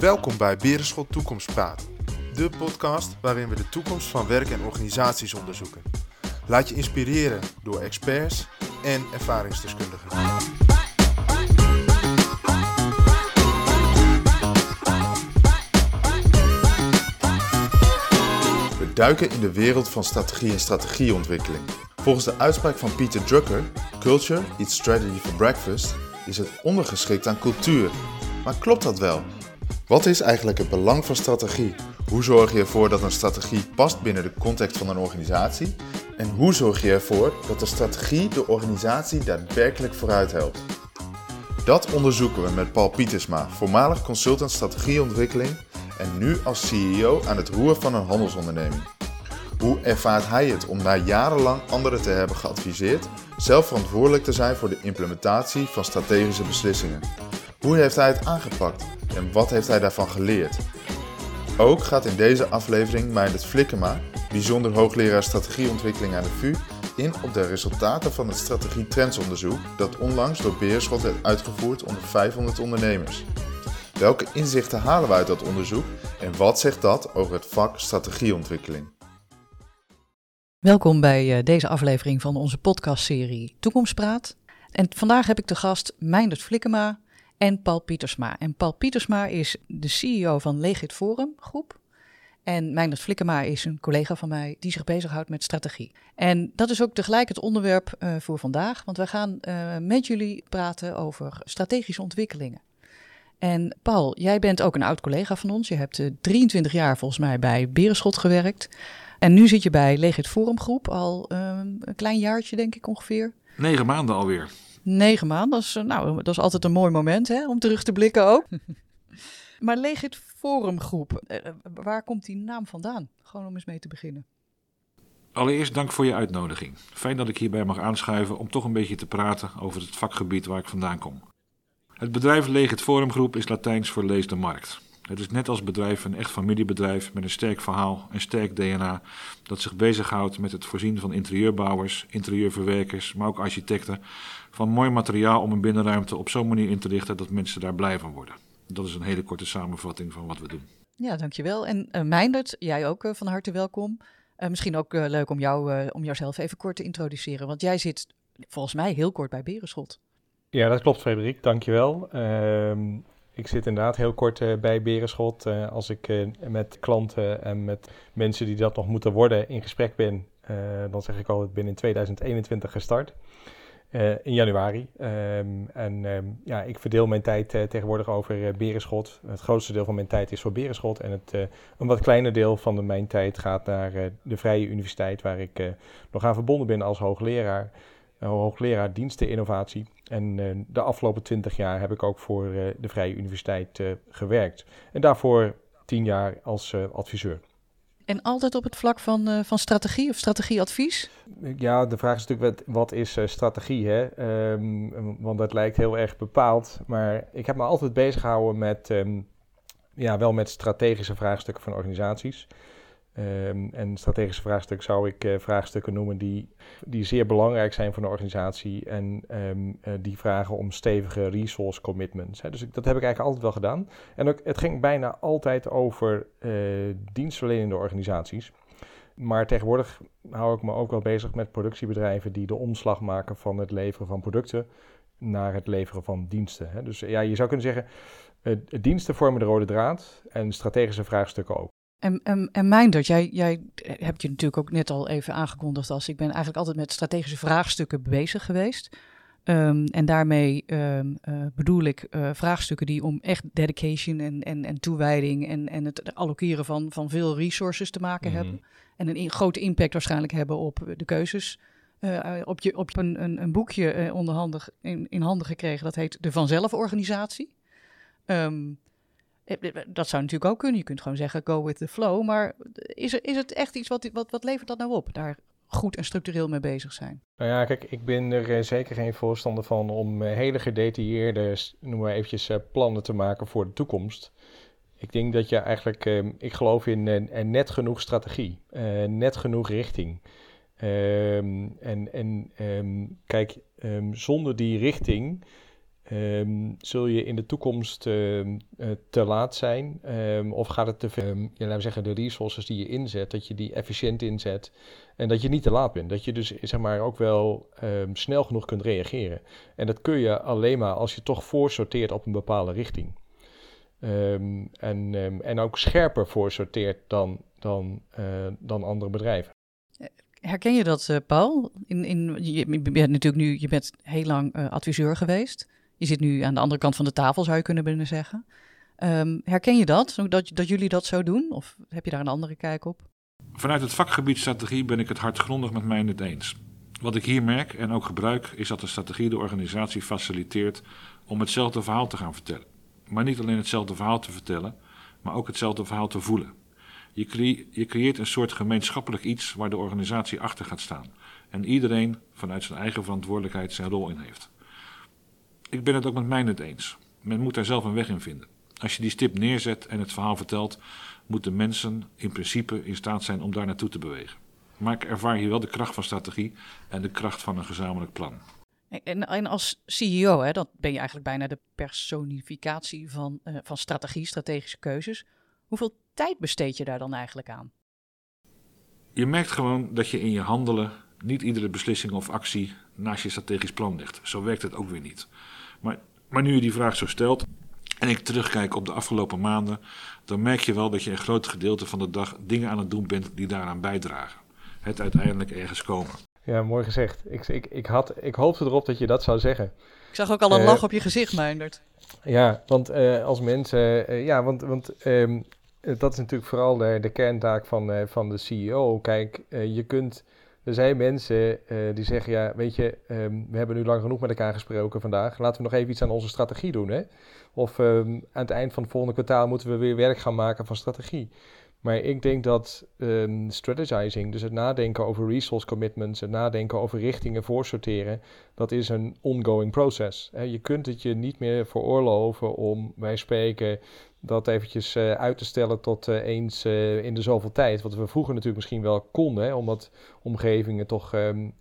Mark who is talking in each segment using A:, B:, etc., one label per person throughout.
A: Welkom bij Berenschot Toekomstpraat, de podcast waarin we de toekomst van werk en organisaties onderzoeken. Laat je inspireren door experts en ervaringsdeskundigen. We duiken in de wereld van strategie en strategieontwikkeling. Volgens de uitspraak van Peter Drucker, Culture eats strategy for breakfast, is het ondergeschikt aan cultuur. Maar klopt dat wel? Wat is eigenlijk het belang van strategie? Hoe zorg je ervoor dat een strategie past binnen de context van een organisatie? En hoe zorg je ervoor dat de strategie de organisatie daadwerkelijk vooruit helpt? Dat onderzoeken we met Paul Pietersma, voormalig consultant strategieontwikkeling en nu als CEO aan het roer van een handelsonderneming. Hoe ervaart hij het om na jarenlang anderen te hebben geadviseerd, zelf verantwoordelijk te zijn voor de implementatie van strategische beslissingen? Hoe heeft hij het aangepakt en wat heeft hij daarvan geleerd? Ook gaat in deze aflevering Meindert Flikkema, bijzonder hoogleraar strategieontwikkeling aan de VU, in op de resultaten van het strategie trendsonderzoek dat onlangs door Beerschot werd uitgevoerd onder 500 ondernemers. Welke inzichten halen we uit dat onderzoek en wat zegt dat over het vak strategieontwikkeling?
B: Welkom bij uh, deze aflevering van onze podcastserie Toekomstpraat. En vandaag heb ik de gast Meindert Flikkema en Paul Pietersma. En Paul Pietersma is de CEO van Legit Forum groep. En Meindert Flikkema is een collega van mij die zich bezighoudt met strategie. En dat is ook tegelijk het onderwerp uh, voor vandaag, want we gaan uh, met jullie praten over strategische ontwikkelingen. En Paul, jij bent ook een oud collega van ons. Je hebt uh, 23 jaar volgens mij bij Berenschot gewerkt. En nu zit je bij Legit Forum Groep al een klein jaartje, denk ik ongeveer.
C: Negen maanden alweer.
B: Negen maanden, dat is, nou, dat is altijd een mooi moment hè, om terug te blikken ook. maar Legit Forum Groep, waar komt die naam vandaan? Gewoon om eens mee te beginnen.
C: Allereerst dank voor je uitnodiging. Fijn dat ik hierbij mag aanschuiven om toch een beetje te praten over het vakgebied waar ik vandaan kom. Het bedrijf Legit Forum Groep is Latijns voor lees de markt. Het is net als bedrijf een echt familiebedrijf met een sterk verhaal en sterk DNA dat zich bezighoudt met het voorzien van interieurbouwers, interieurverwerkers, maar ook architecten van mooi materiaal om een binnenruimte op zo'n manier in te richten dat mensen daar blij van worden. Dat is een hele korte samenvatting van wat we doen.
B: Ja, dankjewel. En uh, Meindert, jij ook uh, van harte welkom. Uh, misschien ook leuk om, jou, om jouzelf even kort te introduceren, want jij zit volgens mij heel kort bij Berenschot.
D: Ja, dat klopt, Frederik. Dankjewel. Uh, ik zit inderdaad heel kort uh, bij Berenschot. Uh, als ik uh, met klanten en met mensen die dat nog moeten worden in gesprek ben, dan zeg ik al, ik ben in 2021 gestart. in januari. Um, en um, ja, ik verdeel mijn tijd tegenwoordig over Berenschot. Het grootste deel van mijn tijd is voor Berenschot. En het, een wat kleiner deel van mijn tijd gaat naar de Vrije Universiteit, waar ik nog aan verbonden ben als hoogleraar. Hoogleraar diensteninnovatie. En uh, de afgelopen twintig jaar heb ik ook voor uh, de Vrije Universiteit uh, gewerkt. En daarvoor tien jaar als adviseur.
B: En altijd op het vlak van, van strategie of strategieadvies?
D: Ja, de vraag is natuurlijk wat, wat is strategie? Hè? Um, want dat lijkt heel erg bepaald. Maar ik heb me altijd bezig gehouden met, um, ja, wel met strategische vraagstukken van organisaties. Um, en strategische vraagstukken zou ik uh, vraagstukken noemen die, die zeer belangrijk zijn voor een organisatie en um, uh, die vragen om stevige resource commitments. Hè. Dus dat heb ik eigenlijk altijd wel gedaan. En ook, het ging bijna altijd over uh, dienstverlenende organisaties. Maar tegenwoordig hou ik me ook wel bezig met productiebedrijven die de omslag maken van het leveren van producten naar het leveren van diensten. Hè. Dus ja, je zou kunnen zeggen, diensten vormen de rode draad en strategische vraagstukken ook.
B: En, en, en Meindert, jij, jij hebt je natuurlijk ook net al even aangekondigd als ik ben eigenlijk altijd met strategische vraagstukken bezig geweest. Um, en daarmee um, uh, bedoel ik uh, vraagstukken die om echt dedication en, en, en toewijding en, en het allokeren van, van veel resources te maken mm -hmm. hebben. En een in, grote impact waarschijnlijk hebben op de keuzes. Uh, op je, op een, een, een boekje onderhandig in, in handen gekregen, dat heet de Vanzelf-organisatie. Um, dat zou natuurlijk ook kunnen. Je kunt gewoon zeggen, go with the flow. Maar is, is het echt iets, wat, wat, wat levert dat nou op? Daar goed en structureel mee bezig zijn.
D: Nou ja, kijk, ik ben er zeker geen voorstander van om hele gedetailleerde, noemen we eventjes, plannen te maken voor de toekomst. Ik denk dat je eigenlijk, ik geloof in net genoeg strategie, net genoeg richting. Um, en en um, kijk, zonder die richting Ehm, zul je in de toekomst ehm, eh, te laat zijn? Ehm, of gaat het te ja, laten we zeggen, de resources die je inzet, dat je die efficiënt inzet. En dat je niet te laat bent. Dat je dus zeg maar, ook wel snel genoeg kunt reageren. En dat kun je alleen maar als je toch voorsorteert op een bepaalde richting. en, en ook scherper voorsorteert dan, dan, uh, dan andere bedrijven.
B: Herken je dat, uh, Paul? In, in, je, bent natuurlijk nu, je bent heel lang adviseur geweest. Je zit nu aan de andere kant van de tafel, zou je kunnen zeggen. Um, herken je dat, dat, dat jullie dat zo doen? Of heb je daar een andere kijk op?
C: Vanuit het vakgebied strategie ben ik het hardgrondig met mij het eens. Wat ik hier merk en ook gebruik, is dat de strategie de organisatie faciliteert om hetzelfde verhaal te gaan vertellen. Maar niet alleen hetzelfde verhaal te vertellen, maar ook hetzelfde verhaal te voelen. Je, je creëert een soort gemeenschappelijk iets waar de organisatie achter gaat staan. En iedereen vanuit zijn eigen verantwoordelijkheid zijn rol in heeft. Ik ben het ook met mij niet eens. Men moet daar zelf een weg in vinden. Als je die stip neerzet en het verhaal vertelt, moeten mensen in principe in staat zijn om daar naartoe te bewegen. Maar ik ervaar hier wel de kracht van strategie en de kracht van een gezamenlijk plan.
B: En, en als CEO, hè, dat ben je eigenlijk bijna de personificatie van, uh, van strategie, strategische keuzes. Hoeveel tijd besteed je daar dan eigenlijk aan?
C: Je merkt gewoon dat je in je handelen niet iedere beslissing of actie naast je strategisch plan legt. Zo werkt het ook weer niet. Maar, maar nu je die vraag zo stelt en ik terugkijk op de afgelopen maanden, dan merk je wel dat je een groot gedeelte van de dag dingen aan het doen bent die daaraan bijdragen. Het uiteindelijk ergens komen.
D: Ja, mooi gezegd. Ik, ik, ik, had, ik hoopte erop dat je dat zou zeggen.
B: Ik zag ook al een uh, lach op je gezicht, Meindert.
D: Ja, want uh, als mensen. Uh, ja, want, want um, dat is natuurlijk vooral de, de kerntaak van, van de CEO. Kijk, je kunt er zijn mensen uh, die zeggen, ja, weet je, um, we hebben nu lang genoeg met elkaar gesproken vandaag. Laten we nog even iets aan onze strategie doen. Hè? Of um, aan het eind van het volgende kwartaal moeten we weer werk gaan maken van strategie. Maar ik denk dat um, strategizing, dus het nadenken over resource commitments, het nadenken over richtingen voorsorteren, dat is een ongoing proces. Je kunt het je niet meer veroorloven om, wij spreken, dat eventjes uh, uit te stellen tot uh, eens uh, in de zoveel tijd. Wat we vroeger natuurlijk misschien wel konden, hè, omdat omgevingen toch um,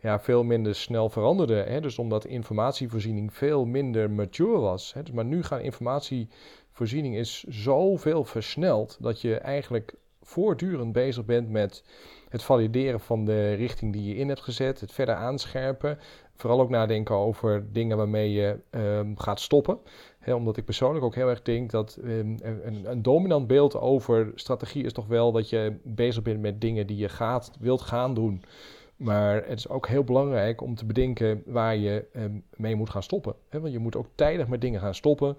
D: ja, veel minder snel veranderden. Hè, dus omdat informatievoorziening veel minder mature was. Hè. Dus maar nu gaan informatievoorziening is zoveel versneld dat je eigenlijk voortdurend bezig bent met het valideren van de richting die je in hebt gezet, het verder aanscherpen. Vooral ook nadenken over dingen waarmee je um, gaat stoppen omdat ik persoonlijk ook heel erg denk dat um, een, een, dominant beeld over strategie is toch wel dat je bezig bent met dingen die je gaat, wilt gaan doen. Maar het is ook heel belangrijk om te bedenken waar je um, mee moet gaan stoppen. want je moet ook tijdig met dingen gaan stoppen.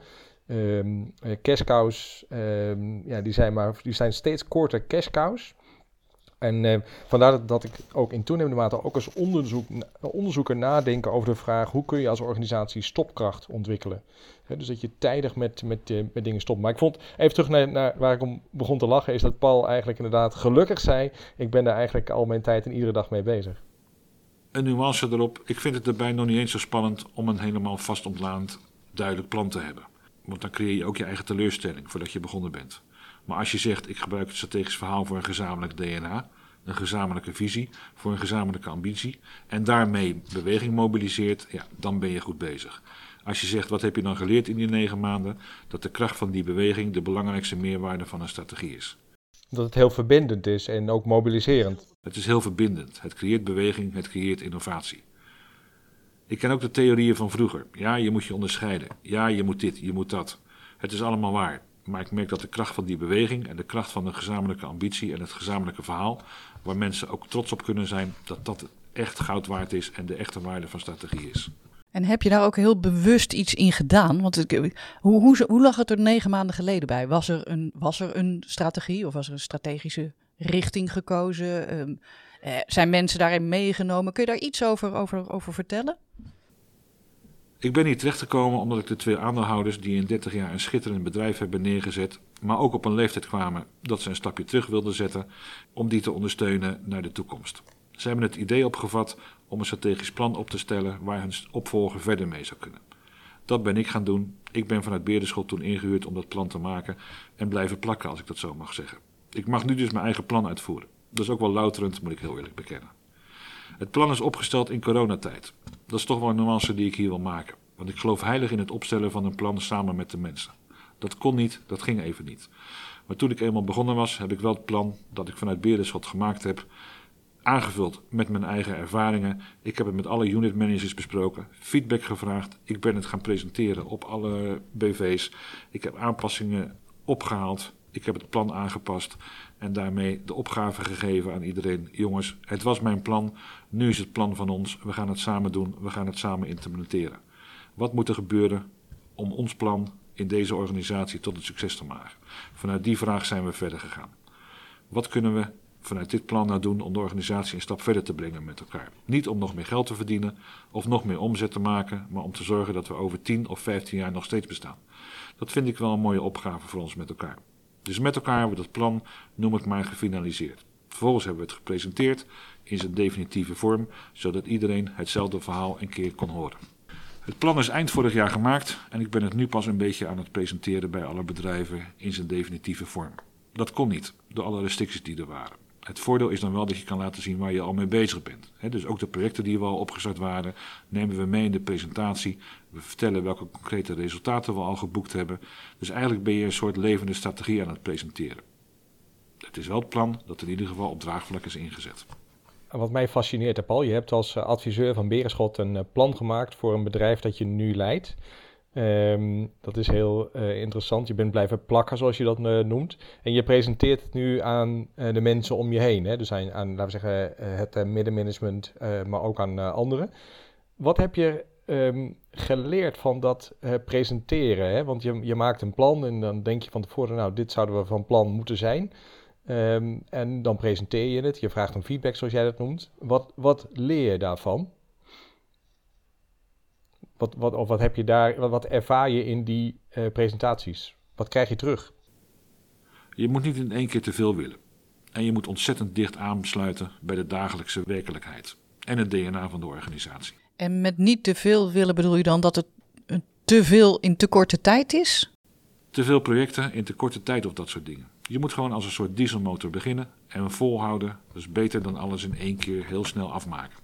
D: Um, ja, die, zijn maar, die zijn steeds korter cows. En uh, vandaar dat, ik ook in toenemende mate ook als onderzoek, onderzoeker nadenken over de vraag hoe kun je als organisatie stopkracht ontwikkelen. dus dat je tijdig met, met, uh, met dingen stopt. Maar ik vond, even terug naar, naar, waar ik om begon te lachen, is dat Paul eigenlijk inderdaad gelukkig zei, ik ben daar eigenlijk al mijn tijd en iedere dag mee bezig.
C: Een nuance erop, ik vind het erbij nog niet eens zo spannend om een helemaal vastontlaand duidelijk plan te hebben. Want dan creëer je ook je eigen teleurstelling voordat je begonnen bent. Maar als je zegt, ik gebruik het strategisch verhaal voor een gezamenlijk DNA, een gezamenlijke visie, voor een gezamenlijke ambitie, en daarmee beweging mobiliseert, ja, dan ben je goed bezig. Als je zegt, wat heb je dan geleerd in die negen maanden? Dat de kracht van die beweging de belangrijkste meerwaarde van een strategie is.
D: Dat het heel verbindend is en ook mobiliserend.
C: Het is heel verbindend. Het creëert beweging, het creëert innovatie. Ik ken ook de theorieën van vroeger. Ja, je moet je onderscheiden. Ja, je moet dit, je moet dat. Het is allemaal waar. Maar ik merk dat de kracht van die beweging en de kracht van de gezamenlijke ambitie en het gezamenlijke verhaal, waar mensen ook trots op kunnen zijn, dat dat echt goud waard is en de echte waarde van strategie is.
B: En heb je daar ook heel bewust iets in gedaan? Want hoe, hoe, hoe lag het er negen maanden geleden bij? Was er een, was er een strategie of was er een strategische richting gekozen? Um, eh, zijn mensen daarin meegenomen? Kun je daar iets over, over, over vertellen?
C: Ik ben hier terechtgekomen omdat ik de twee aandeelhouders die in 30 jaar een schitterend bedrijf hebben neergezet, maar ook op een leeftijd kwamen dat ze een stapje terug wilden zetten, om die te ondersteunen naar de toekomst. Ze hebben het idee opgevat om een strategisch plan op te stellen waar hun opvolger verder mee zou kunnen. Dat ben ik gaan doen. Ik ben vanuit Beerdenschot toen ingehuurd om dat plan te maken en blijven plakken, als ik dat zo mag zeggen. Ik mag nu dus mijn eigen plan uitvoeren. Dat is ook wel louterend, moet ik heel eerlijk bekennen. Het plan is opgesteld in coronatijd. Dat is toch wel een nuance die ik hier wil maken. Want ik geloof heilig in het opstellen van een plan samen met de mensen. Dat kon niet, dat ging even niet. Maar toen ik eenmaal begonnen was, heb ik wel het plan dat ik vanuit Berenschot gemaakt heb, aangevuld met mijn eigen ervaringen. Ik heb het met alle unit managers besproken, feedback gevraagd. Ik ben het gaan presenteren op alle BV's. Ik heb aanpassingen opgehaald. Ik heb het plan aangepast en daarmee de opgave gegeven aan iedereen. Jongens, het was mijn plan, nu is het plan van ons. We gaan het samen doen, we gaan het samen implementeren. Wat moet er gebeuren om ons plan in deze organisatie tot een succes te maken? Vanuit die vraag zijn we verder gegaan. Wat kunnen we vanuit dit plan nou doen om de organisatie een stap verder te brengen met elkaar? Niet om nog meer geld te verdienen of nog meer omzet te maken, maar om te zorgen dat we over 10 of 15 jaar nog steeds bestaan. Dat vind ik wel een mooie opgave voor ons met elkaar. Dus met elkaar hebben we dat plan, noem ik maar, gefinaliseerd. Vervolgens hebben we het gepresenteerd in zijn definitieve vorm, zodat iedereen hetzelfde verhaal een keer kon horen. Het plan is eind vorig jaar gemaakt en ik ben het nu pas een beetje aan het presenteren bij alle bedrijven in zijn definitieve vorm. Dat kon niet, door alle restricties die er waren. Het voordeel is dan wel dat je kan laten zien waar je al mee bezig bent. dus ook de projecten die we al opgestart waren, nemen we mee in de presentatie. We vertellen welke concrete resultaten we al geboekt hebben. Dus eigenlijk ben je een soort levende strategie aan het presenteren. Het is wel het plan dat in ieder geval op draagvlak is ingezet.
D: Wat mij fascineert, Paul, je hebt als adviseur van Berenschot een eh, plan gemaakt voor een bedrijf dat je nu leidt. Ehm, dat is heel uh, interessant. Je bent blijven plakken, zoals je dat noemt. En je presenteert het nu aan de mensen om je heen. Hè? Dus aan, aan laten we zeggen, het middenmanagement, maar ook aan anderen. Wat heb je um, geleerd van dat presenteren? Hè? Want je, je maakt een plan en dan denk je van tevoren, nou, dit zouden we van plan moeten zijn. Um, en dan presenteer je het. Je vraagt om feedback, zoals jij dat noemt. Wat, wat leer je daarvan? Wat, wat, of wat heb je daar, wat, wat ervaar je in die uh, presentaties? Wat krijg je terug?
C: Je moet niet in één keer te veel willen. En je moet ontzettend dicht aansluiten bij de dagelijkse werkelijkheid en het DNA van de organisatie.
B: En met niet te veel willen bedoel je dan dat het te veel in te korte tijd is?
C: Te veel projecten in te korte tijd of dat soort dingen. Je moet gewoon als een soort dieselmotor beginnen en volhouden. Is beter dan alles in één keer heel snel afmaken.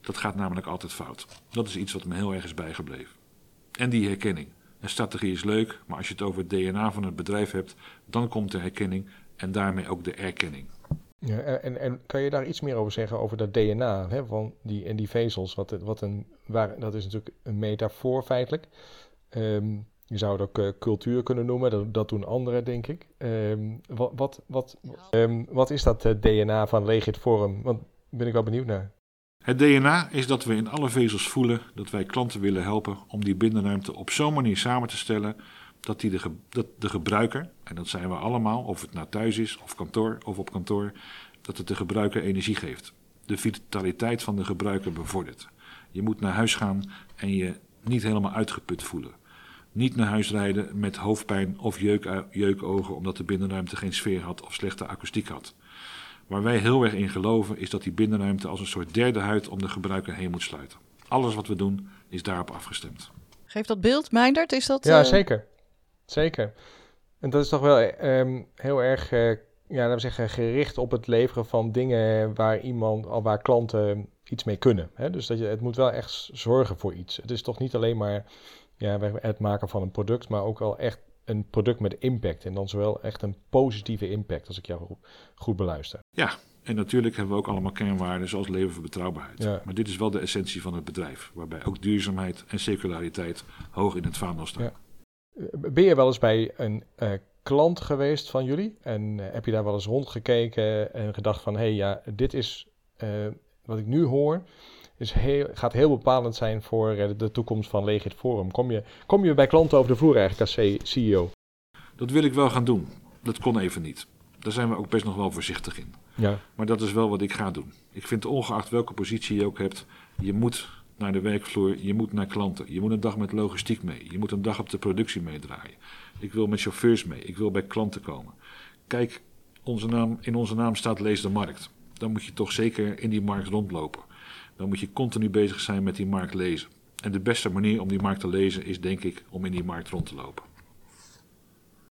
C: Dat gaat namelijk altijd fout. Dat is iets wat me heel erg is bijgebleven. En die herkenning. Een strategie is leuk, maar als je het over het DNA van het bedrijf hebt, dan komt de herkenning en daarmee ook de erkenning.
D: Ja, en, en kan je daar iets meer over zeggen, over dat DNA hè, van die, en die vezels? Wat, wat een, waar, dat is natuurlijk een metafoor feitelijk. Um, je zou het ook uh, cultuur kunnen noemen, dat, dat doen anderen, denk ik. Um, wat, wat, wat, um, wat is dat uh, DNA van Legit Forum? Want ben ik wel benieuwd naar.
C: Het DNA is dat we in alle vezels voelen dat wij klanten willen helpen om die binnenruimte op zo'n manier samen te stellen dat, die de, dat de gebruiker, en dat zijn we allemaal, of het nou thuis is, of kantoor, of op kantoor, dat het de gebruiker energie geeft. De vitaliteit van de gebruiker bevordert. Je moet naar huis gaan en je niet helemaal uitgeput voelen. Niet naar huis rijden met hoofdpijn of jeuk, jeukogen omdat de binnenruimte geen sfeer had of slechte akoestiek had. Waar wij heel erg in geloven is dat die binnenruimte als een soort derde huid om de gebruiker heen moet sluiten. Alles wat we doen is daarop afgestemd.
B: Geeft dat beeld, Meindert? Is dat,
D: ja, uh... zeker. Zeker. En dat is toch wel um, heel erg uh, ja, laten we zeggen, gericht op het leveren van dingen waar iemand, al waar klanten iets mee kunnen. Hè? Dus dat je, het moet wel echt zorgen voor iets. Het is toch niet alleen maar ja, het maken van een product, maar ook wel echt een product met impact. En dan zowel echt een positieve impact, als ik jou goed, goed beluister.
C: Ja, en natuurlijk hebben we ook allemaal kernwaarden zoals leven voor betrouwbaarheid. Ja. Maar dit is wel de essentie van het bedrijf, waarbij ook duurzaamheid en circulariteit hoog in het vaandel staan. Ja.
D: Ben je wel eens bij een uh, klant geweest van jullie? En uh, heb je daar wel eens rondgekeken en gedacht van... hé, hey, ja, dit is uh, wat ik nu hoor is heel, gaat heel bepalend zijn voor uh, de toekomst van Legit Forum. Kom je, kom je bij klanten over de vloer eigenlijk als CEO?
C: Dat wil ik wel gaan doen. Dat kon even niet. Daar zijn we ook best nog wel voorzichtig in. Ja. Maar dat is wel wat ik ga doen. Ik vind ongeacht welke positie je ook hebt, je moet naar de werkvloer, je moet naar klanten. Je moet een dag met logistiek mee. Je moet een dag op de productie meedraaien. Ik wil met chauffeurs mee. Ik wil bij klanten komen. Kijk, onze naam, in onze naam staat Lees de Markt. Dan moet je toch zeker in die markt rondlopen dan moet je continu bezig zijn met die markt lezen. En de beste manier om die markt te lezen is denk ik om in die markt rond te lopen.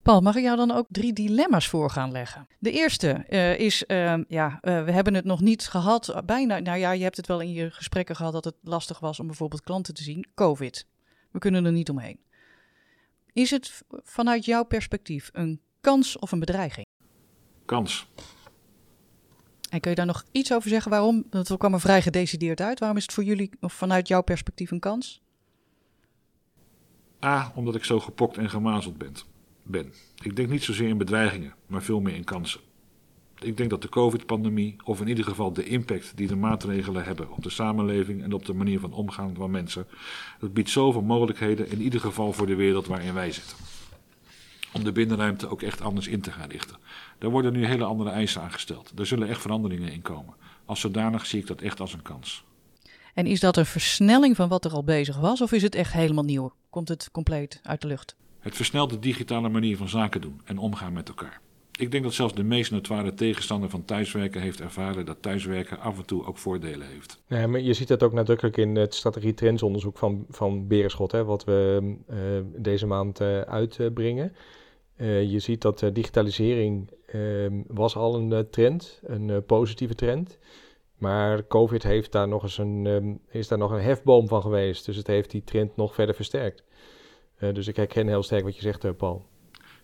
B: Paul, mag ik jou dan ook drie dilemma's voor gaan leggen? De eerste uh, is, uh, ja, uh, we hebben het nog niet gehad, bijna, nou ja, je hebt het wel in je gesprekken gehad dat het lastig was om bijvoorbeeld klanten te zien, COVID. We kunnen er niet omheen. Is het vanuit jouw perspectief een kans of een bedreiging?
C: Kans.
B: En kun je daar nog iets over zeggen waarom? Dat kwam er vrij gedecideerd uit. Waarom is het voor jullie of vanuit jouw perspectief een kans?
C: A, omdat ik zo gepokt en gemazeld ben. ben. Ik denk niet zozeer in bedreigingen, maar veel meer in kansen. Ik denk dat de COVID-pandemie, of in ieder geval de impact die de maatregelen hebben op de samenleving en op de manier van omgaan van mensen, dat biedt zoveel mogelijkheden, in ieder geval voor de wereld waarin wij zitten. Om de binnenruimte ook echt anders in te gaan richten. Daar worden nu hele andere eisen aan gesteld. Daar zullen echt veranderingen in komen. Als zodanig zie ik dat echt als een kans.
B: En is dat een versnelling van wat er al bezig was, of is het echt helemaal nieuw? Komt het compleet uit de lucht?
C: Het versnelt de digitale manier van zaken doen en omgaan met elkaar. Ik denk dat zelfs de meest notoire tegenstander van thuiswerken heeft ervaren dat thuiswerken af en toe ook voordelen heeft.
D: Ja, maar je ziet dat ook nadrukkelijk in het strategie trendsonderzoek van, van Berenschot, hè, wat we uh, deze maand uh, uitbrengen. Uh, je ziet dat digitalisering ehm, was al een trend, een positieve trend. Maar COVID heeft daar nog eens een, um, is daar nog een hefboom van geweest. Dus het heeft die trend nog verder versterkt. dus ik herken heel sterk wat je zegt, Paul.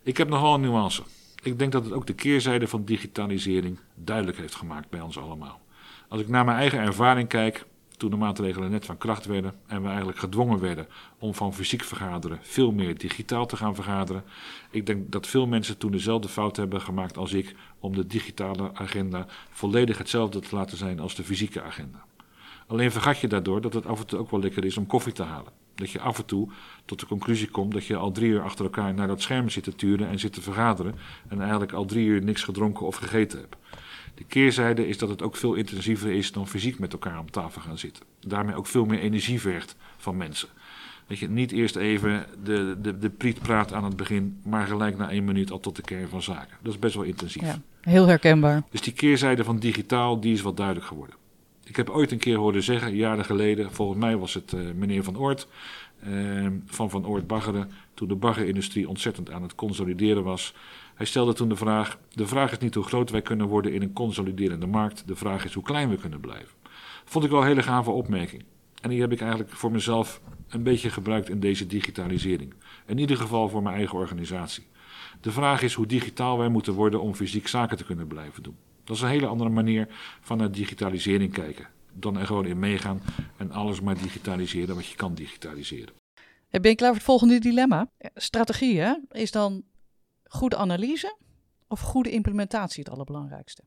C: Ik heb nogal een nuance. Ik denk dat het ook de keerzijde van digitalisering duidelijk heeft gemaakt bij ons allemaal. Als ik naar mijn eigen ervaring kijk, toen de maatregelen net van kracht werden en we eigenlijk gedwongen werden om van fysiek vergaderen veel meer digitaal te gaan vergaderen. Ik denk dat veel mensen toen dezelfde fout hebben gemaakt als ik om de digitale agenda volledig hetzelfde te laten zijn als de fysieke agenda. Alleen vergat je daardoor dat het af en toe ook wel lekker is om koffie te halen. Dat je af en toe tot de conclusie komt dat je al drie uur achter elkaar naar dat scherm zit te turen en zit te vergaderen. En eigenlijk al drie uur niks gedronken of gegeten hebt. De keerzijde is dat het ook veel intensiever is dan fysiek met elkaar om tafel gaan zitten. Daarmee ook veel meer energie vergt van mensen. Dat je niet eerst even de, de, de priet praat aan het begin, maar gelijk na één minuut al tot de kern van zaken. Dat is best wel intensief. Ja,
B: heel herkenbaar.
C: Dus die keerzijde van digitaal, die is wat duidelijk geworden. Ik heb ooit een keer horen zeggen, jaren geleden, volgens mij was het uh, meneer Van Oort, uh, van Van Oort baggeren, toen de baggerindustrie ontzettend aan het consolideren was. Hij stelde toen de vraag: De vraag is niet hoe groot wij kunnen worden in een consoliderende markt, de vraag is hoe klein we kunnen blijven. Vond ik wel een hele gave opmerking. En die heb ik eigenlijk voor mezelf een beetje gebruikt in deze digitalisering. In ieder geval voor mijn eigen organisatie. De vraag is hoe digitaal wij moeten worden om fysiek zaken te kunnen blijven doen. Dat is een hele andere manier van naar digitalisering kijken. Dan er gewoon in meegaan en alles maar digitaliseren wat je kan digitaliseren.
B: Ben je klaar voor het volgende dilemma? Strategie hè? is dan goede analyse of goede implementatie het allerbelangrijkste?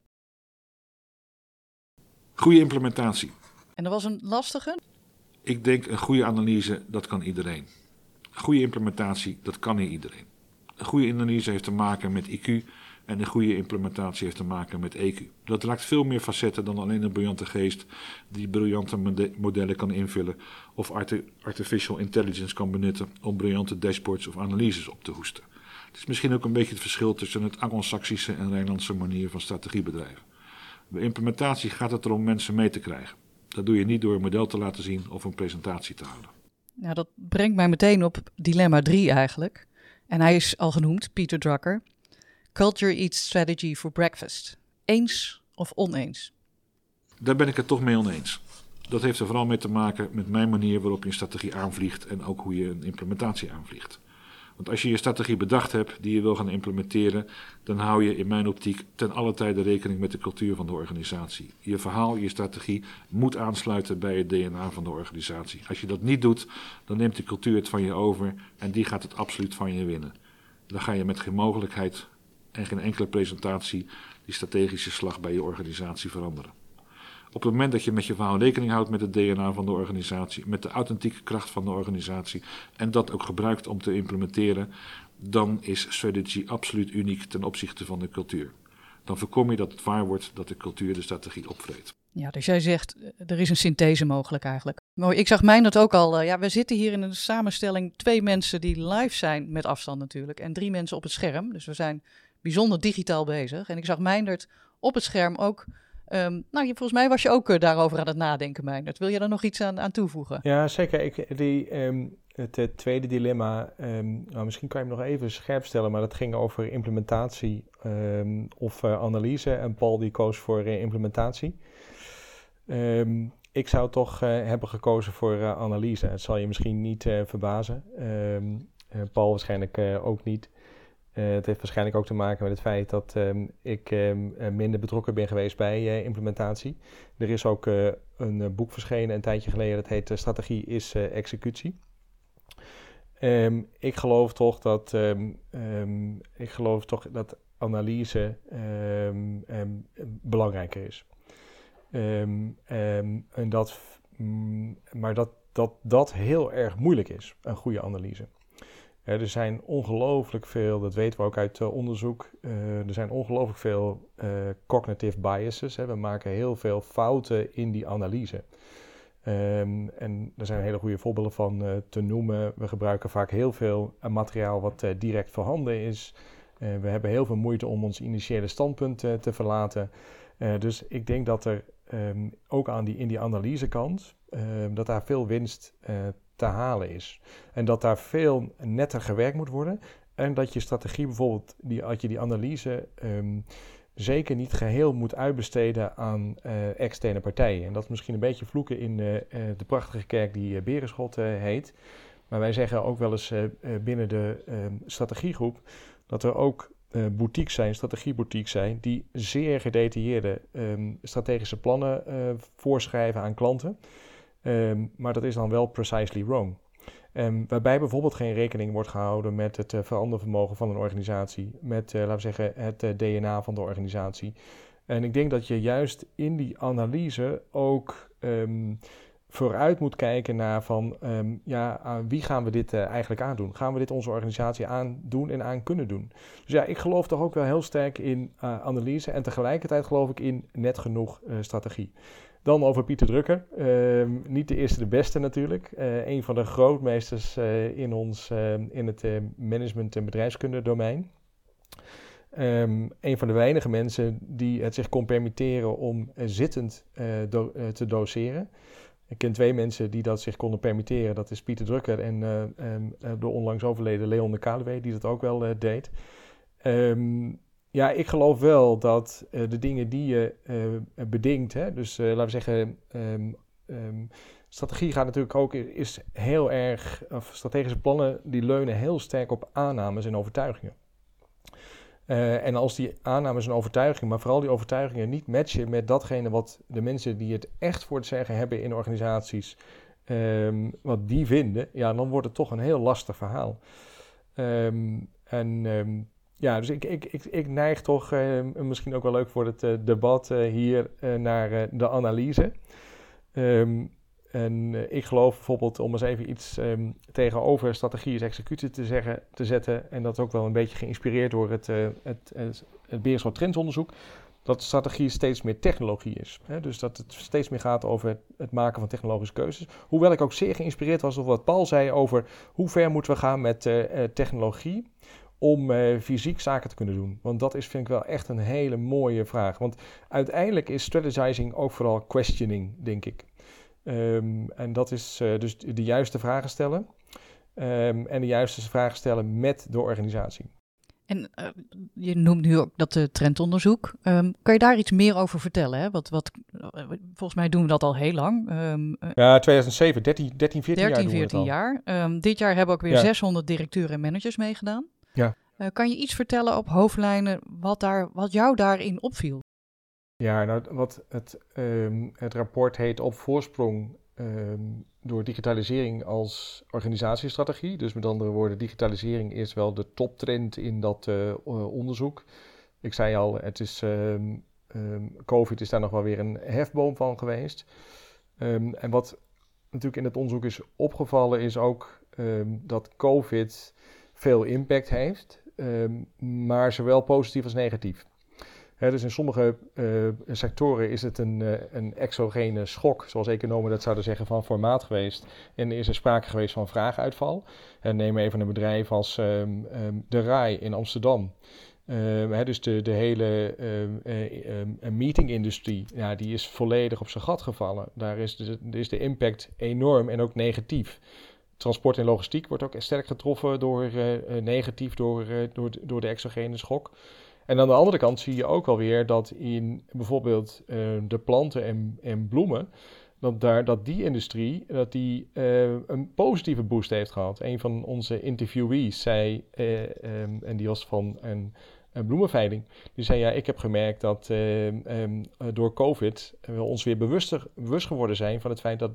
C: Goede implementatie.
B: En dat was een lastige?
C: Ik denk een goede analyse, dat kan iedereen. Goede implementatie, dat kan niet iedereen. Een goede analyse heeft te maken met IQ en een goede implementatie heeft te maken met EQ. Dat raakt veel meer facetten dan alleen een briljante geest die briljante modellen kan invullen of artificial intelligence kan benutten om briljante dashboards of analyses op te hoesten. Het is misschien ook een beetje het verschil tussen het Anglo-Saxische en Rijnlandse manier van strategiebedrijven. Bij implementatie gaat het erom mensen mee te krijgen. Dat doe je niet door een model te laten zien of een presentatie te houden.
B: Nou, dat brengt mij meteen op dilemma 3 eigenlijk. En hij is al genoemd, Peter Drucker. Culture Eats Strategy for Breakfast. Eens of oneens?
C: Daar ben ik het toch mee oneens. Dat heeft er vooral mee te maken met mijn manier waarop je een strategie aanvliegt en ook hoe je een implementatie aanvliegt. Want als je je strategie bedacht hebt die je wil gaan implementeren, dan hou je in mijn optiek ten alle tijde rekening met de cultuur van de organisatie. Je verhaal, je strategie moet aansluiten bij het DNA van de organisatie. Als je dat niet doet, dan neemt de cultuur het van je over en die gaat het absoluut van je winnen. Dan ga je met geen mogelijkheid en geen enkele presentatie die strategische slag bij je organisatie veranderen. Op het moment dat je met je verhaal rekening houdt met het DNA van de organisatie, met de authentieke kracht van de organisatie en dat ook gebruikt om te implementeren, dan is strategy absoluut uniek ten opzichte van de cultuur. Dan voorkom je dat het waar wordt dat de cultuur de strategie opvreet.
B: Ja, dus jij zegt, er is een synthese mogelijk eigenlijk. Mooi, ik zag mij dat ook al. Uh, ja, we zitten hier in een samenstelling twee mensen die live zijn, met afstand natuurlijk, en drie mensen op het scherm. Dus we zijn bijzonder digitaal bezig. En ik zag Meindert op het scherm ook Um, nou, volgens mij was je ook uh, daarover aan het nadenken, Meijnerd. Wil je daar nog iets aan, aan toevoegen?
D: Ja, zeker. Ik, die, um, het, tweede dilemma, um, nou, misschien kan je hem nog even scherp stellen, maar dat ging over implementatie of uh, analyse. En Paul die koos voor uh, implementatie. ik zou toch hebben gekozen voor analyse. Het zal je misschien niet verbazen. Ehm, Paul waarschijnlijk ook niet. Het heeft waarschijnlijk ook te maken met het feit dat ehm, ik ehm, minder betrokken ben geweest bij implementatie. Er is ook een boek verschenen een tijdje geleden, dat heet Strategie is executie. Um, ik geloof toch dat, ik geloof toch dat analyse belangrijker is. en dat, mm, maar dat, dat dat heel erg moeilijk is, een goede analyse. Er zijn ongelooflijk veel, dat weten we ook uit uh, onderzoek, uh, er zijn ongelooflijk veel uh, cognitive biases. We maken heel veel fouten in die analyse. Um, en er zijn hele goede voorbeelden van te noemen. We gebruiken vaak heel veel materiaal wat direct voorhanden is. we hebben heel veel moeite om ons initiële standpunt te verlaten. dus ik denk dat er um, ook aan die, in die analysekant, um, dat daar veel winst te halen is. En dat daar veel netter gewerkt moet worden. En dat je strategie bijvoorbeeld, die, dat je die analyse zeker niet geheel moet uitbesteden aan uh, externe partijen. En dat is misschien een beetje vloeken in de prachtige kerk die uh, Berenschot heet. Maar wij zeggen ook wel eens binnen de ehm, strategiegroep dat er ook boutiques zijn, strategieboutiques zijn, die zeer gedetailleerde um, strategische plannen voorschrijven aan klanten. Um, maar dat is dan wel precisely wrong. Um, waarbij bijvoorbeeld geen rekening wordt gehouden met het uh, verandervermogen van een organisatie, met, uh, laten we zeggen, het eh, DNA van de organisatie. En ik denk dat je juist in die analyse ook um, vooruit moet kijken naar van, ja, aan wie gaan we dit eigenlijk aandoen? Gaan we dit onze organisatie aandoen en aan kunnen doen? Dus ja, ik geloof toch ook wel heel sterk in analyse en tegelijkertijd geloof ik in net genoeg strategie. Dan over Pieter Drucker. Ehm, niet de eerste, de beste natuurlijk. Uh, een van de grootmeesters uh, in, ons, uh, in het management- en bedrijfskunde domein. Um, een van de weinige mensen die het zich kon permitteren om zittend te doseren. Ik ken twee mensen die dat zich konden permitteren. Dat is Pieter Drucker en um, de onlangs overleden Leon de Kaluwe, die dat ook wel deed. Um, ja, ik geloof wel dat uh, de dingen die je uh, bedenkt, hè, dus uh, laten we zeggen, um, um, strategie gaat natuurlijk ook, is heel erg, of strategische plannen, die leunen heel sterk op aannames en overtuigingen. en als die aannames en overtuigingen, maar vooral die overtuigingen niet matchen met datgene wat de mensen die het echt voor het zeggen hebben in organisaties, um, wat die vinden, ja, dan wordt het toch een heel lastig verhaal. en ja, dus ik, ik, ik, ik neig toch, uh, misschien ook wel leuk voor het uh, debat uh, hier, naar de analyse. Um, en ik geloof bijvoorbeeld, om eens even iets um, tegenover strategie is executie te, zeggen, te zetten, en dat ook wel een beetje geïnspireerd door het, het, het, Trendsonderzoek, dat strategie steeds meer technologie is. Hè? Dus dat het steeds meer gaat over het, het, maken van technologische keuzes. Hoewel ik ook zeer geïnspireerd was door wat Paul zei over hoe ver moeten we gaan met technologie om uh, fysiek zaken te kunnen doen? Want dat is, vind ik wel echt een hele mooie vraag. Want uiteindelijk is strategizing ook vooral questioning, denk ik. Um, en dat is uh, dus de juiste vragen stellen. Um, en de juiste vragen stellen met de organisatie.
B: En uh, je noemt nu ook dat uh, trendonderzoek. Um, kan je daar iets meer over vertellen? Hè? Wat, wat, volgens mij doen we dat al heel lang.
D: Um, ja, 2007, 13, 13 14
B: 13,
D: jaar.
B: 14 jaar. Um, dit jaar hebben ook weer ja. 600 directeuren en managers meegedaan.
D: Ja.
B: Uh, kan je iets vertellen op hoofdlijnen wat, daar, wat jou daarin opviel?
D: Ja, nou, wat het, um, het rapport heet Op voorsprong um, door digitalisering als organisatiestrategie. Dus met andere woorden, digitalisering is wel de toptrend in dat uh, onderzoek. Ik zei al, het is, um, COVID is daar nog wel weer een hefboom van geweest. en wat natuurlijk in het onderzoek is opgevallen, is ook dat COVID veel impact heeft. Ehm, maar zowel positief als negatief. dus in sommige uh, sectoren is het een, uh, een exogene schok, zoals economen dat zouden zeggen, van formaat geweest. En is er sprake geweest van vraaguitval. En neem even een bedrijf als um, um, De RAI in Amsterdam. Dus de, de hele uh, meetingindustrie, ja, die is volledig op zijn gat gevallen. Daar is de, is de impact enorm en ook negatief transport en logistiek wordt ook sterk getroffen door uh, negatief door, uh, door, door de exogene schok. En aan de andere kant zie je ook alweer dat in bijvoorbeeld de planten en, en bloemen, dat, daar, dat die industrie dat die, een positieve boost heeft gehad. Een van onze interviewees zei, um, en die was van een, een, bloemenveiling, die zei ja, ik heb gemerkt dat uh, um, door COVID we ons weer bewuster, bewust geworden zijn van het feit dat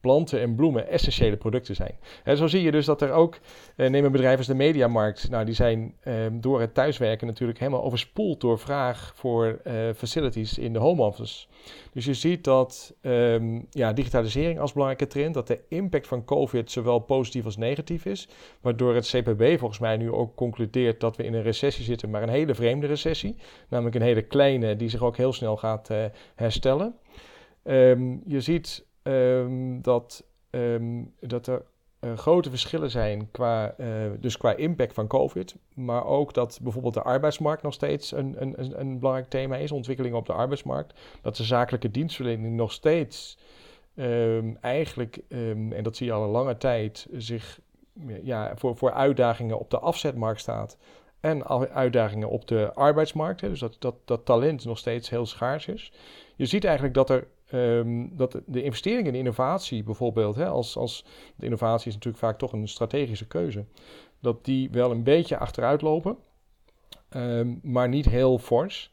D: planten en bloemen essentiële producten zijn. En zo zie je dus dat er ook, eh, neem een bedrijf als de Mediamarkt, nou die zijn eh, door het thuiswerken natuurlijk helemaal overspoeld door vraag voor eh, facilities in de home office. Dus je ziet dat um, ja, digitalisering als belangrijke trend, dat de impact van COVID zowel positief als negatief is, waardoor het CPB volgens mij nu ook concludeert dat we in een recessie zitten, maar een hele vreemde recessie, namelijk een hele kleine die zich ook heel snel gaat uh, herstellen. Um, je ziet um, dat, um, dat er uh, grote verschillen zijn qua, uh, dus qua impact van COVID. Maar ook dat bijvoorbeeld de arbeidsmarkt nog steeds een, een, een belangrijk thema is. Ontwikkelingen op de arbeidsmarkt. Dat de zakelijke dienstverlening nog steeds um, eigenlijk, en dat zie je al een lange tijd, zich ja, voor, voor uitdagingen op de afzetmarkt staat. En uitdagingen op de arbeidsmarkt. Hè, dus dat, dat, dat talent nog steeds heel schaars is. Je ziet eigenlijk dat er Um, dat de investeringen in innovatie bijvoorbeeld, hè, als, als de innovatie is natuurlijk vaak toch een strategische keuze, dat die wel een beetje achteruit lopen, um, maar niet heel fors.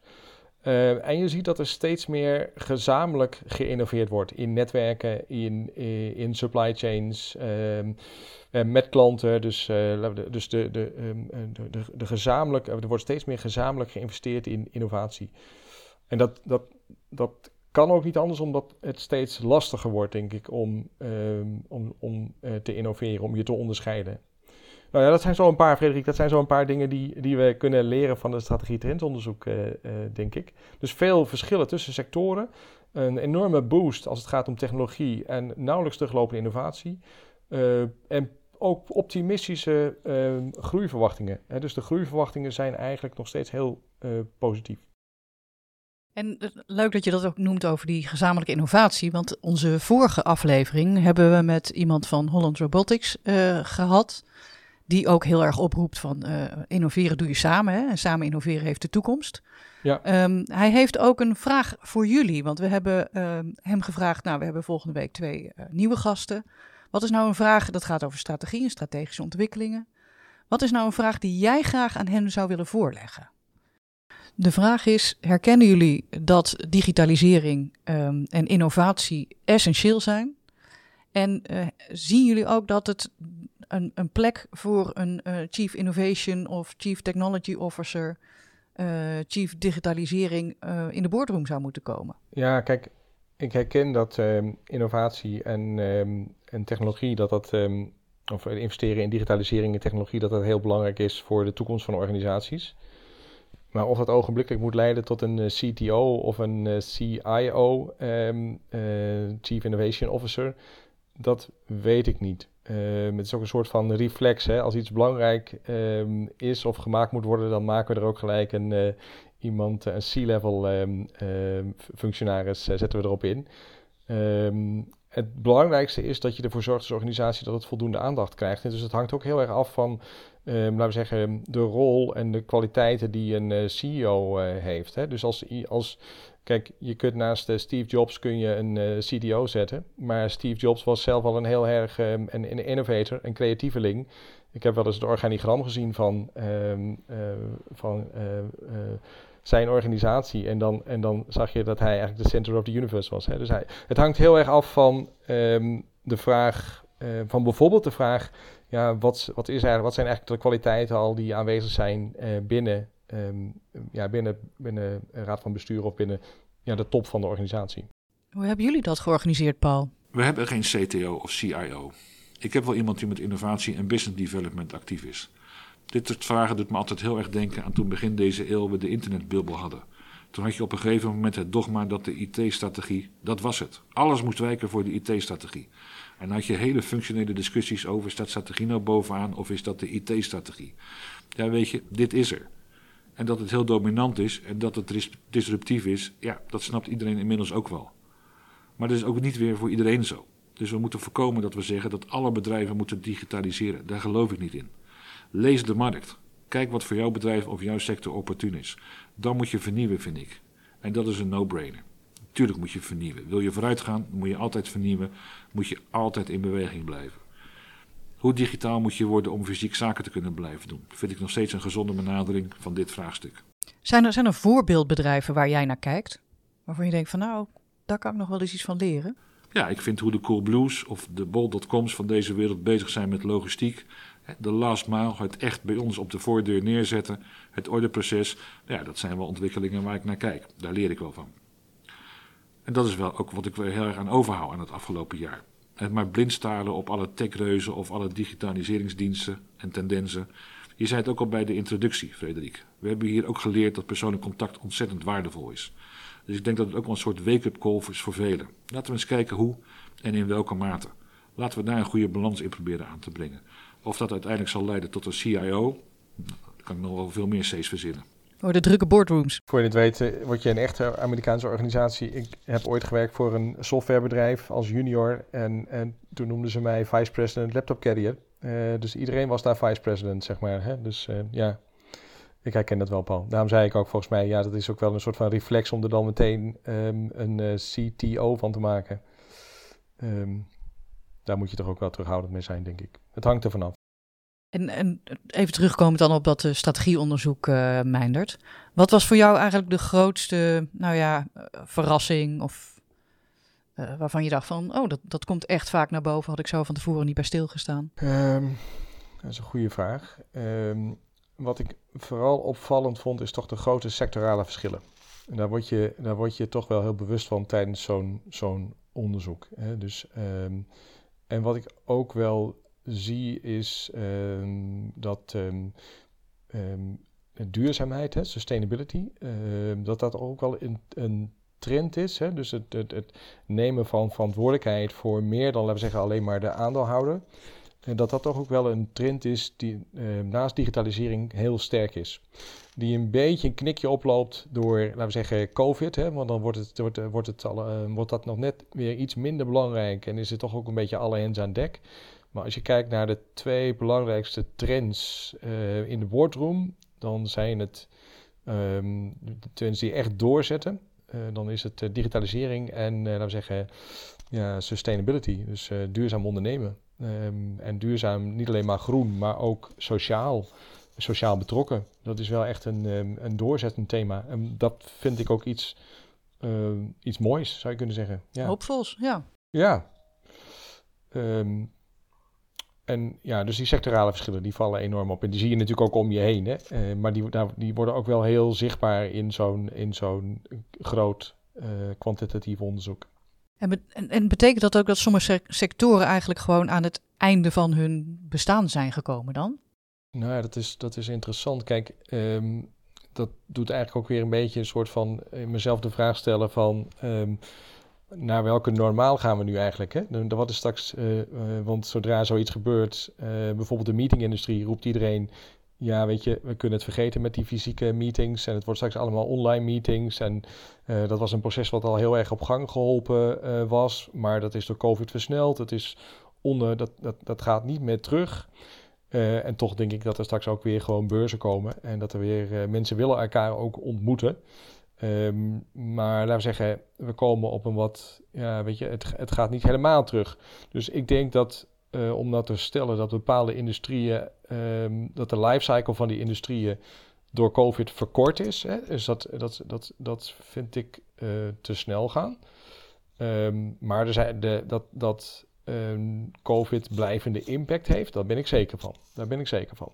D: Uh, en je ziet dat er steeds meer gezamenlijk geïnnoveerd wordt in netwerken, in, in supply chains, um, uh, met klanten. Dus, dus de, de, de, de gezamenlijk, er wordt steeds meer gezamenlijk geïnvesteerd in innovatie. En dat, dat, dat kan ook niet anders, omdat het steeds lastiger wordt, denk ik, om, ehm, om, om uh, te innoveren, om je te onderscheiden. Nou ja, dat zijn zo een paar, Frederik, dat zijn zo een paar dingen die, die we kunnen leren van de strategie trendonderzoek, uh, uh, denk ik. Dus veel verschillen tussen sectoren, een enorme boost als het gaat om technologie en nauwelijks teruglopende innovatie. en ook optimistische ehm, groeiverwachtingen. Hè. Dus de groeiverwachtingen zijn eigenlijk nog steeds heel positief.
B: En leuk dat je dat ook noemt over die gezamenlijke innovatie. Want onze vorige aflevering hebben we met iemand van Holland Robotics uh, gehad. Die ook heel erg oproept van uh, innoveren doe je samen. Hè? En samen innoveren heeft de toekomst. Ja. Um, hij heeft ook een vraag voor jullie. Want we hebben uh, hem gevraagd. Nou, we hebben volgende week twee nieuwe gasten. Wat is nou een vraag? Dat gaat over strategie en strategische ontwikkelingen. Wat is nou een vraag die jij graag aan hen zou willen voorleggen? De vraag is: herkennen jullie dat digitalisering um, en innovatie essentieel zijn? En uh, zien jullie ook dat het een, een plek voor een uh, Chief Innovation of Chief Technology Officer, uh, Chief Digitalisering in de boardroom zou moeten komen?
D: Ja, kijk, ik herken dat um, innovatie en, um, en technologie, dat dat, of investeren in digitalisering en technologie, dat dat heel belangrijk is voor de toekomst van organisaties. Maar of dat ogenblikkelijk moet leiden tot een eh, CTO of een uh, CIO, um, uh, Chief Innovation Officer, dat weet ik niet. Um, het is ook een soort van reflex. Hè? Als iets belangrijk um, is of gemaakt moet worden, dan maken we er ook gelijk een, iemand, een C-level functionaris, zetten we erop in. Het belangrijkste is dat je ervoor zorgt als organisatie dat het voldoende aandacht krijgt. Dus het hangt ook heel erg af van um, laten we zeggen, de rol en de kwaliteiten die een uh, CEO uh, heeft. Hè? Dus als, als, kijk, je kunt naast uh, Steve Jobs kun je een CDO zetten, maar Steve Jobs was zelf al een heel erg um, een, een innovator, een creatieveling. Ik heb wel eens het organigram gezien van, um, van zijn organisatie. En dan, en dan zag je dat hij eigenlijk de center of the universe was. Hè? Dus hij, het hangt heel erg af van de vraag, van bijvoorbeeld de vraag ja, wat, wat, is eigenlijk, wat zijn eigenlijk de kwaliteiten al die aanwezig zijn uh, binnen, um, ja, binnen, binnen een raad van bestuur of binnen ja, de top van de organisatie.
B: Hoe hebben jullie dat georganiseerd, Paul?
C: We hebben geen CTO of CIO. Ik heb wel iemand die met innovatie en business development actief is. Dit soort vragen doet me altijd heel erg denken aan toen begin deze eeuw we de internetbubbel hadden. Toen had je op een gegeven moment het dogma dat de IT-strategie, dat was het. Alles moest wijken voor de IT-strategie. En had je hele functionele discussies over, staat strategie nou bovenaan of is dat de IT-strategie? Ja, weet je, dit is er. En dat het heel dominant is en dat het disruptief is, ja, dat snapt iedereen inmiddels ook wel. Maar dat is ook niet weer voor iedereen zo. Dus we moeten voorkomen dat we zeggen dat alle bedrijven moeten digitaliseren. Daar geloof ik niet in. Lees de markt. Kijk wat voor jouw bedrijf of jouw sector opportun is. Dan moet je vernieuwen, vind ik. En dat is een no-brainer. Tuurlijk moet je vernieuwen. Wil je vooruit gaan, moet je altijd vernieuwen. Moet je altijd in beweging blijven. Hoe digitaal moet je worden om fysiek zaken te kunnen blijven doen? Vind ik nog steeds een gezonde benadering van dit vraagstuk.
B: Zijn er, zijn er voorbeeldbedrijven waar jij naar kijkt? Waarvan je denkt van nou, daar kan ik nog wel eens iets van leren?
C: Ja, ik vind hoe de Coolblues of de Bol.coms van deze wereld bezig zijn met logistiek. De last mile, het echt bij ons op de voordeur neerzetten, het orderproces. Ja, dat zijn wel ontwikkelingen waar ik naar kijk. Daar leer ik wel van. En dat is wel ook wat ik weer heel erg aan overhoud aan het afgelopen jaar. Het maar blind staren op alle techreuzen of alle digitaliseringsdiensten en tendensen. Je zei het ook al bij de introductie, Frederik. We hebben hier ook geleerd dat persoonlijk contact ontzettend waardevol is. Dus ik denk dat het ook wel een soort wake-up call is voor velen. Laten we eens kijken hoe en in welke mate. Laten we daar een goede balans in proberen aan te brengen. Of dat uiteindelijk zal leiden tot een CIO, dan kan ik nog wel veel meer C's verzinnen.
B: Oh, de drukke boardrooms.
D: Voor je het weet, eh, word je een echte Amerikaanse organisatie. Ik heb ooit gewerkt voor een softwarebedrijf als junior. En, en toen noemden ze mij vice president laptop carrier. Uh, dus iedereen was daar vice president, zeg maar. Hè? Dus uh, ja, ik herken dat wel, Paul. Daarom zei ik ook volgens mij, ja, dat is ook wel een soort van reflex om er dan meteen um, een uh, CTO van te maken. Um, daar moet je toch ook wel terughoudend mee zijn, denk ik. Het hangt er vanaf.
B: En, en even terugkomen dan op dat uh, strategieonderzoek, uh, Meindert. Wat was voor jou eigenlijk de grootste, nou ja, verrassing of uh, waarvan je dacht van, oh, dat, dat komt echt vaak naar boven. Had ik zo van tevoren niet bij stilgestaan.
D: Um, dat is een goede vraag. Um, wat ik vooral opvallend vond, is toch de grote sectorale verschillen. En daar word je, daar word je toch wel heel bewust van tijdens zo'n zo'n onderzoek. Hè. Dus, um, en wat ik ook wel zie, is dat duurzaamheid, hè, sustainability, dat dat ook wel een, een trend is. Hè? Dus het, het, het, nemen van verantwoordelijkheid voor meer dan, laten we zeggen, alleen maar de aandeelhouder. En dat dat toch ook wel een trend is die eh, naast digitalisering heel sterk is. Die een beetje een knikje oploopt door, laten we zeggen, COVID. Hè? Want dan wordt, het, wordt, wordt, het uh, wordt dat nog net weer iets minder belangrijk. En is het toch ook een beetje alle hens aan dek. Maar als je kijkt naar de twee belangrijkste trends in de boardroom, dan zijn het um, de trends die echt doorzetten. Dan is het digitalisering en, laten we zeggen, ja, sustainability. Dus duurzaam ondernemen. Um, en duurzaam, niet alleen maar groen, maar ook sociaal, sociaal betrokken. Dat is wel echt een, um, een doorzettend thema. En dat vind ik ook iets, uh, iets moois, zou je kunnen zeggen.
B: Ja. Hoopvols, ja.
D: Ja. En ja, dus die sectorale verschillen die vallen enorm op. En die zie je natuurlijk ook om je heen. Hè? Uh, maar die, daar, die worden ook wel heel zichtbaar in zo'n, in zo'n groot uh, kwantitatief onderzoek.
B: En, en, en, betekent dat ook dat sommige sectoren eigenlijk gewoon aan het einde van hun bestaan zijn gekomen dan?
D: Nou ja, dat is, dat is interessant. Kijk, um, dat doet eigenlijk ook weer een beetje een soort van mezelf de vraag stellen van um, naar welke normaal gaan we nu eigenlijk? Hè? Wat is straks, uh, uh, want zodra zoiets gebeurt, bijvoorbeeld de meetingindustrie, roept iedereen ja, weet je, we kunnen het vergeten met die fysieke meetings. En het wordt straks allemaal online meetings. En uh, dat was een proces wat al heel erg op gang geholpen uh, was. Maar dat is door COVID versneld. Het is onder, dat, dat, dat gaat niet meer terug. Uh, en toch denk ik dat er straks ook weer gewoon beurzen komen. En dat er weer mensen willen elkaar ook ontmoeten. Um, maar laten we zeggen, we komen op een wat, ja, weet je, het, het gaat niet helemaal terug. Dus ik denk dat uh, om dat te stellen dat bepaalde industrieën, um, dat de lifecycle van die industrieën door COVID verkort is. Hè? Dus dat, dat, dat, dat vind ik uh, te snel gaan. Um, maar er zijn de, dat, dat um, COVID blijvende impact heeft, daar ben ik zeker van. Daar ben ik zeker van.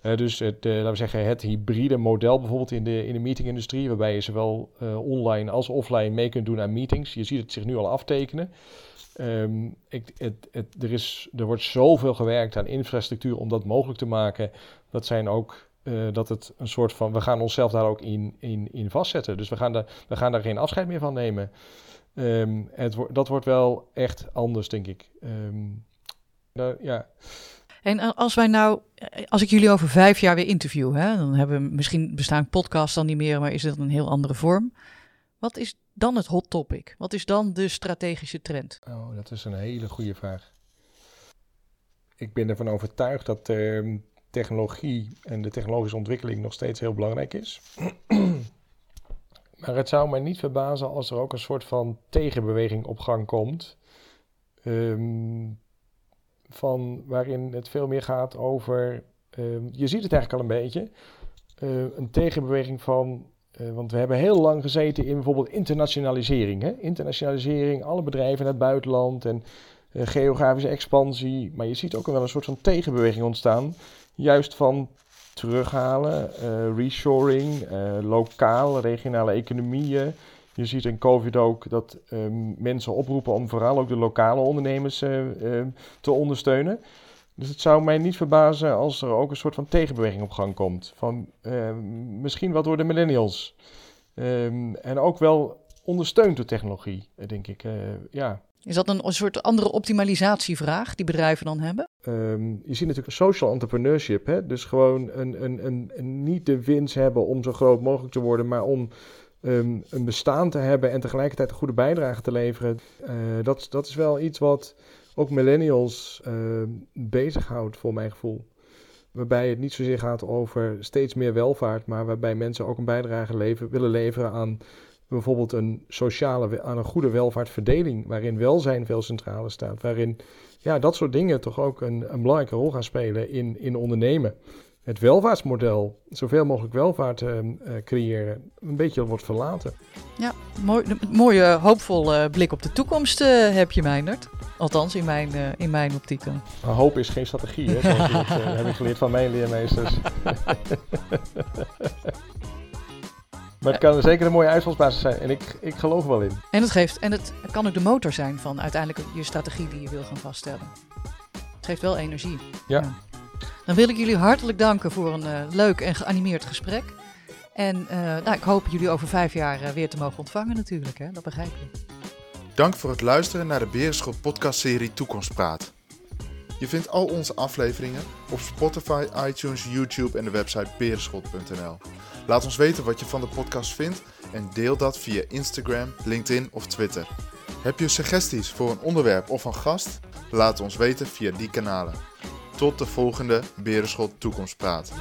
D: Dus het, uh, laten we zeggen, het hybride model bijvoorbeeld in de, in de meetingindustrie, waarbij je zowel uh, online als offline mee kunt doen aan meetings. Je ziet het zich nu al aftekenen. Um, ik, het, het, er, is, er wordt zoveel gewerkt aan infrastructuur om dat mogelijk te maken. Dat zijn ook uh, dat het een soort van. We gaan onszelf daar ook in, in, in vastzetten. Dus we gaan, daar, we gaan daar geen afscheid meer van nemen. Um, het, dat wordt wel echt anders, denk ik. Um, uh, ja.
B: En als wij nou, als ik jullie over vijf jaar weer interview, hè, dan hebben we misschien bestaan podcasts dan niet meer, maar is het een heel andere vorm. Wat is dan het hot topic? Wat is dan de strategische trend?
D: Oh, dat is een hele goede vraag. Ik ben ervan overtuigd dat uh, technologie en de technologische ontwikkeling nog steeds heel belangrijk is. Maar het zou mij niet verbazen als er ook een soort van tegenbeweging op gang komt. Ehm, van waarin het veel meer gaat over. ehm, je ziet het eigenlijk al een beetje. eh, een tegenbeweging van. eh, want we hebben heel lang gezeten in bijvoorbeeld internationalisering. Hè? Internationalisering, alle bedrijven naar het buitenland en eh, geografische expansie. Maar je ziet ook wel een soort van tegenbeweging ontstaan. Juist van terughalen, reshoring, lokaal, regionale economieën. Je ziet in COVID ook dat ehm, mensen oproepen om vooral ook de lokale ondernemers eh, ehm, te ondersteunen. Dus het zou mij niet verbazen als er ook een soort van tegenbeweging op gang komt. Van ehm, misschien wat door de millennials. En ook wel ondersteund door technologie, denk ik. eh, ja.
B: Is dat een, een soort andere optimalisatievraag die bedrijven dan hebben?
D: Je ziet natuurlijk social entrepreneurship. Hè? Dus gewoon een, een, een, een- niet de winst hebben om zo groot mogelijk te worden, maar om ehm, een bestaan te hebben en tegelijkertijd een goede bijdrage te leveren. Eh, dat, dat is wel iets wat ook millennials ehm bezighoudt, voor mijn gevoel. Waarbij het niet zozeer gaat over steeds meer welvaart, maar waarbij mensen ook een bijdrage willen leveren aan bijvoorbeeld een sociale, aan een goede welvaartverdeling, waarin welzijn veel centraler staat, waarin ja, dat soort dingen toch ook een, een belangrijke rol gaan spelen in, in ondernemen. Het welvaartsmodel, zoveel mogelijk welvaart eh, eh, creëren, een beetje wordt verlaten.
B: Ja, mooi, een mooie, hoopvolle blik op de toekomst eh, heb je, Meindert. Althans, in mijn, eh, in mijn optiek.
D: Maar hoop is geen strategie, hè, zoals je dat, eh, heb ik geleerd van mijn leermeesters. maar het kan zeker een mooie uitvalsbasis zijn en ik, ik geloof er wel in.
B: En het, geeft, en het kan ook de motor zijn van uiteindelijk je strategie die je wil gaan vaststellen. Het geeft wel energie.
D: Ja.
B: Dan wil ik jullie hartelijk danken voor een eh, leuk en geanimeerd gesprek. En eh, nou, ik hoop jullie over vijf jaar eh, weer te mogen ontvangen natuurlijk. Hè? Dat begrijp je.
A: Dank voor het luisteren naar de Berenschot podcastserie Toekomstpraat. Je vindt al onze afleveringen op Spotify, iTunes, YouTube en de website berenschot.nl. Laat ons weten wat je van de podcast vindt en deel dat via Instagram, LinkedIn of Twitter. Heb je suggesties voor een onderwerp of een gast? Laat ons weten via die kanalen. Tot de volgende Berenschot Toekomstpraat.